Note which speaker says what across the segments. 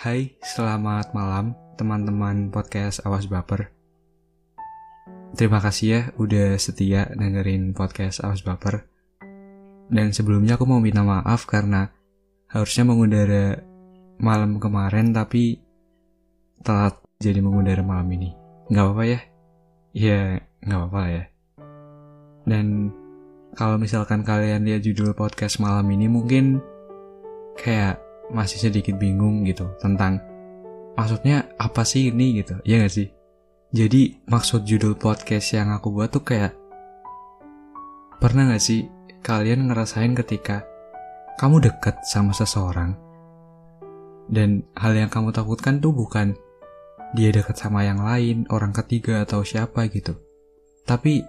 Speaker 1: Hai, selamat malam teman-teman podcast Awas Baper. Terima kasih ya udah setia dengerin podcast Awas Baper. Dan sebelumnya aku mau minta maaf karena harusnya mengudara malam kemarin tapi telat jadi mengudara malam ini. Nggak apa-apa ya? Ya, nggak apa-apa ya. Dan kalau misalkan kalian lihat judul podcast malam ini mungkin kayak masih sedikit bingung gitu tentang maksudnya apa sih ini gitu ya gak sih jadi maksud judul podcast yang aku buat tuh kayak pernah gak sih kalian ngerasain ketika kamu deket sama seseorang dan hal yang kamu takutkan tuh bukan dia deket sama yang lain, orang ketiga atau siapa gitu. Tapi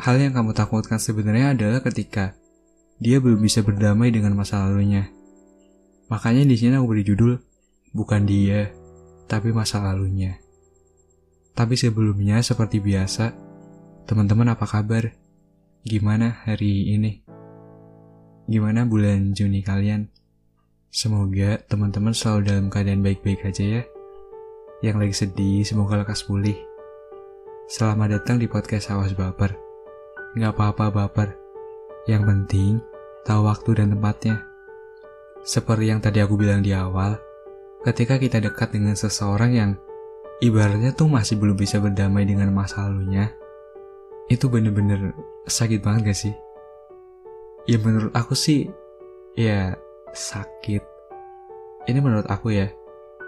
Speaker 1: hal yang kamu takutkan sebenarnya adalah ketika dia belum bisa berdamai dengan masa lalunya. Makanya di sini aku beri judul bukan dia, tapi masa lalunya. Tapi sebelumnya seperti biasa, teman-teman apa kabar? Gimana hari ini? Gimana bulan Juni kalian? Semoga teman-teman selalu dalam keadaan baik-baik aja ya. Yang lagi sedih, semoga lekas pulih. Selamat datang di podcast Awas Baper. Gak apa-apa baper. Yang penting, tahu waktu dan tempatnya. Seperti yang tadi aku bilang di awal, ketika kita dekat dengan seseorang yang ibaratnya tuh masih belum bisa berdamai dengan masa lalunya, itu bener-bener sakit banget gak sih? Ya menurut aku sih, ya sakit. Ini menurut aku ya,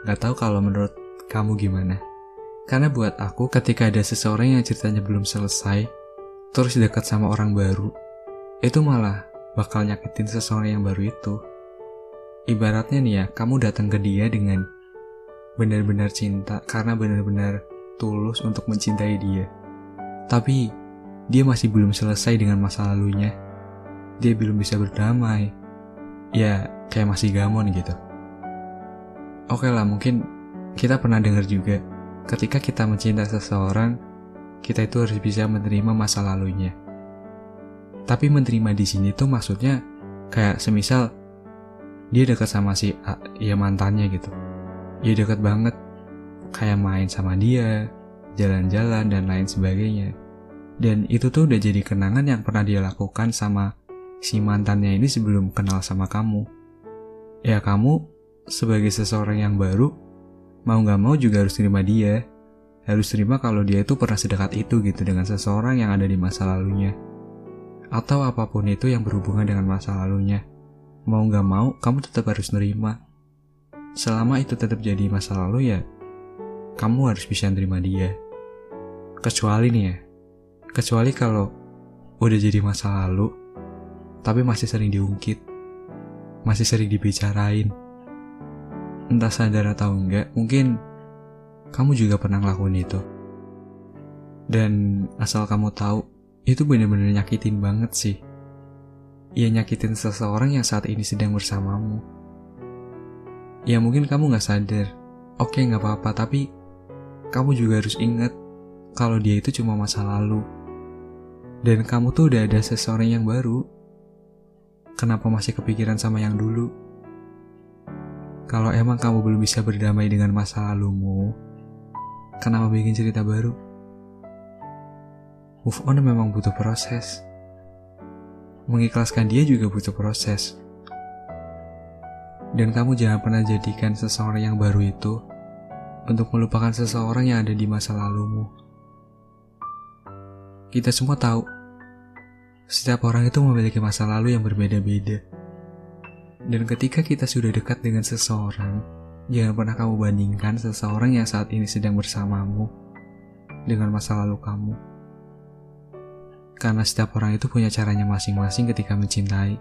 Speaker 1: gak tahu kalau menurut kamu gimana. Karena buat aku ketika ada seseorang yang ceritanya belum selesai, terus dekat sama orang baru, itu malah bakal nyakitin seseorang yang baru itu. Ibaratnya nih ya, kamu datang ke dia dengan benar-benar cinta karena benar-benar tulus untuk mencintai dia. Tapi dia masih belum selesai dengan masa lalunya. Dia belum bisa berdamai. Ya, kayak masih gamon gitu. Oke lah, mungkin kita pernah dengar juga ketika kita mencintai seseorang, kita itu harus bisa menerima masa lalunya. Tapi menerima di sini tuh maksudnya kayak semisal dia dekat sama si A, ya mantannya gitu. Dia dekat banget, kayak main sama dia, jalan-jalan dan lain sebagainya. Dan itu tuh udah jadi kenangan yang pernah dia lakukan sama si mantannya ini sebelum kenal sama kamu. Ya kamu sebagai seseorang yang baru, mau gak mau juga harus terima dia. Harus terima kalau dia itu pernah sedekat itu gitu dengan seseorang yang ada di masa lalunya. Atau apa pun itu yang berhubungan dengan masa lalunya mau gak mau kamu tetap harus nerima. Selama itu tetap jadi masa lalu ya, kamu harus bisa nerima dia. Kecuali nih ya, kecuali kalau udah jadi masa lalu, tapi masih sering diungkit, masih sering dibicarain. Entah sadar atau enggak, mungkin kamu juga pernah ngelakuin itu. Dan asal kamu tahu, itu bener-bener nyakitin banget sih ia nyakitin seseorang yang saat ini sedang bersamamu. Ya mungkin kamu gak sadar, oke gak apa-apa, tapi kamu juga harus ingat kalau dia itu cuma masa lalu. Dan kamu tuh udah ada seseorang yang baru. Kenapa masih kepikiran sama yang dulu? Kalau emang kamu belum bisa berdamai dengan masa lalumu, kenapa bikin cerita baru? Move on memang butuh proses mengikhlaskan dia juga butuh proses. Dan kamu jangan pernah jadikan seseorang yang baru itu untuk melupakan seseorang yang ada di masa lalumu. Kita semua tahu, setiap orang itu memiliki masa lalu yang berbeda-beda. Dan ketika kita sudah dekat dengan seseorang, jangan pernah kamu bandingkan seseorang yang saat ini sedang bersamamu dengan masa lalu kamu. Karena setiap orang itu punya caranya masing-masing ketika mencintai.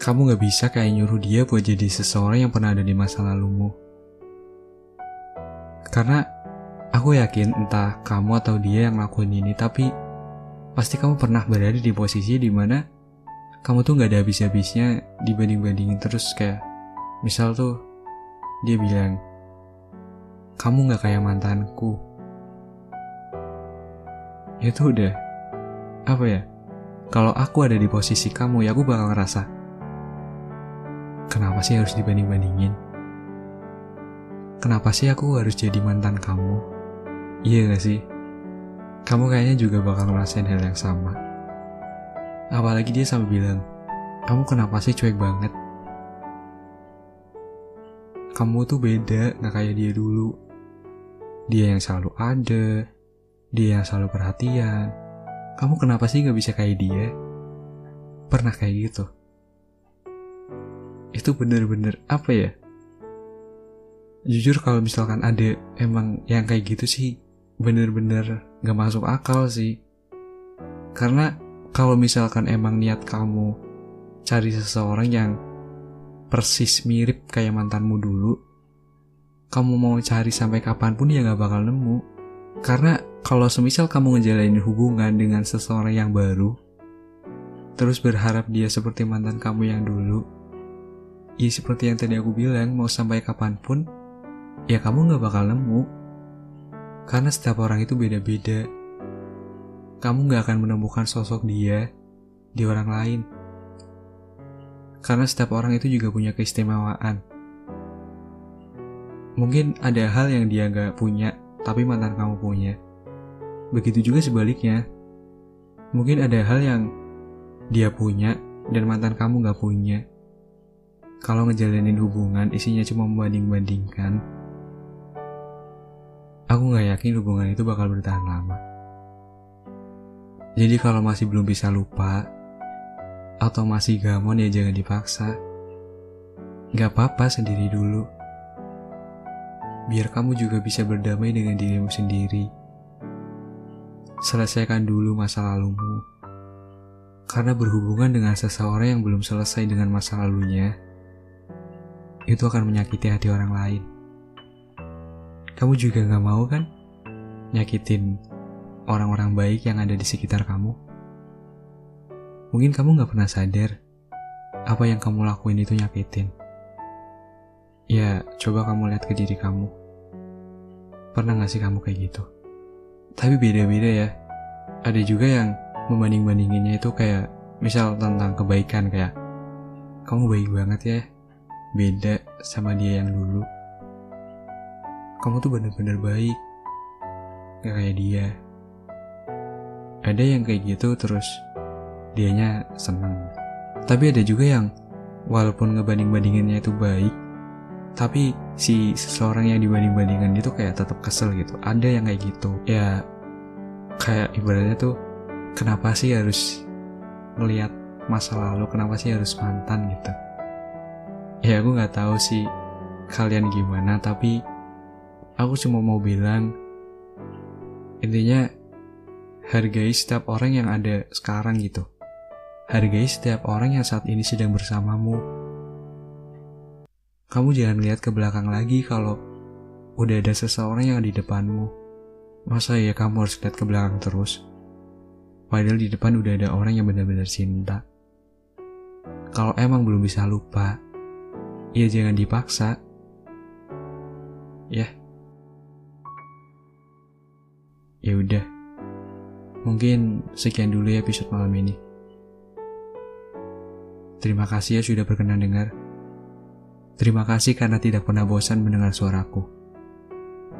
Speaker 1: Kamu gak bisa kayak nyuruh dia buat jadi seseorang yang pernah ada di masa lalumu. Karena aku yakin entah kamu atau dia yang ngelakuin ini, tapi pasti kamu pernah berada di posisi di mana kamu tuh gak ada habis-habisnya dibanding-bandingin terus kayak misal tuh dia bilang kamu gak kayak mantanku itu udah apa ya kalau aku ada di posisi kamu ya aku bakal ngerasa kenapa sih harus dibanding-bandingin? Kenapa sih aku harus jadi mantan kamu? Iya gak sih? Kamu kayaknya juga bakal ngerasain hal yang sama. Apalagi dia sampai bilang, kamu kenapa sih cuek banget? Kamu tuh beda, gak kayak dia dulu. Dia yang selalu ada, dia yang selalu perhatian. Kamu kenapa sih gak bisa kayak dia? Pernah kayak gitu? Itu bener-bener apa ya? Jujur kalau misalkan ada emang yang kayak gitu sih bener-bener gak masuk akal sih. Karena kalau misalkan emang niat kamu cari seseorang yang persis mirip kayak mantanmu dulu, kamu mau cari sampai kapan pun ya gak bakal nemu. Karena kalau semisal kamu ngejalanin hubungan dengan seseorang yang baru, terus berharap dia seperti mantan kamu yang dulu, ya seperti yang tadi aku bilang, mau sampai kapan pun, ya kamu gak bakal nemu. Karena setiap orang itu beda-beda. Kamu gak akan menemukan sosok dia di orang lain. Karena setiap orang itu juga punya keistimewaan. Mungkin ada hal yang dia gak punya, tapi mantan kamu punya. Begitu juga sebaliknya. Mungkin ada hal yang dia punya, dan mantan kamu gak punya. Kalau ngejalanin hubungan isinya cuma membanding-bandingkan, aku gak yakin hubungan itu bakal bertahan lama. Jadi kalau masih belum bisa lupa, atau masih gamon ya jangan dipaksa. Gak apa-apa sendiri dulu. Biar kamu juga bisa berdamai dengan dirimu sendiri. Selesaikan dulu masa lalumu. Karena berhubungan dengan seseorang yang belum selesai dengan masa lalunya, itu akan menyakiti hati orang lain. Kamu juga gak mau kan? Nyakitin orang-orang baik yang ada di sekitar kamu. Mungkin kamu gak pernah sadar apa yang kamu lakuin itu nyakitin. Ya, coba kamu lihat ke diri kamu. Pernah gak sih kamu kayak gitu? Tapi beda-beda ya. Ada juga yang membanding-bandinginnya itu kayak misal tentang kebaikan kayak kamu baik banget ya. Beda sama dia yang dulu. Kamu tuh bener-bener baik. Gak kayak dia. Ada yang kayak gitu terus dianya seneng. Tapi ada juga yang walaupun ngebanding-bandinginnya itu baik, tapi si seseorang yang dibanding-bandingkan itu kayak tetap kesel gitu. Ada yang kayak gitu. Ya kayak ibaratnya tuh kenapa sih harus ngelihat masa lalu, kenapa sih harus mantan gitu. Ya aku nggak tahu sih kalian gimana, tapi aku cuma mau bilang intinya hargai setiap orang yang ada sekarang gitu. Hargai setiap orang yang saat ini sedang bersamamu. Kamu jangan lihat ke belakang lagi kalau udah ada seseorang yang di depanmu. Masa ya kamu harus lihat ke belakang terus? Padahal di depan udah ada orang yang benar-benar cinta. Kalau emang belum bisa lupa, ya jangan dipaksa. Ya. Ya udah. Mungkin sekian dulu ya episode malam ini. Terima kasih ya sudah berkenan dengar. Terima kasih karena tidak pernah bosan mendengar suaraku.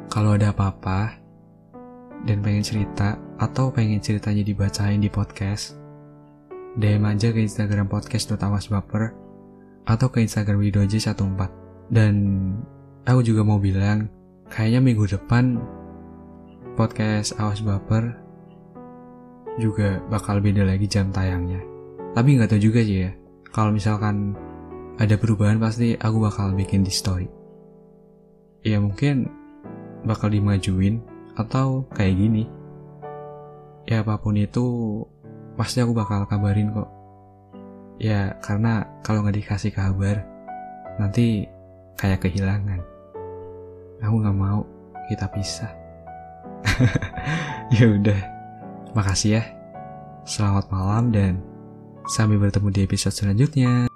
Speaker 1: Kalau ada apa-apa dan pengen cerita atau pengen ceritanya dibacain di podcast, DM aja ke Instagram podcast.awasbaper atau ke Instagram widoji14. Dan aku juga mau bilang, kayaknya minggu depan podcast Awas Baper juga bakal beda lagi jam tayangnya. Tapi nggak tahu juga sih ya kalau misalkan ada perubahan pasti aku bakal bikin di story. Ya mungkin bakal dimajuin atau kayak gini. Ya apa pun itu pasti aku bakal kabarin kok. Ya karena kalau nggak dikasih kabar nanti kayak kehilangan. Aku nggak mau kita pisah. ya udah, makasih ya. Selamat malam dan Sampai bertemu di episode selanjutnya.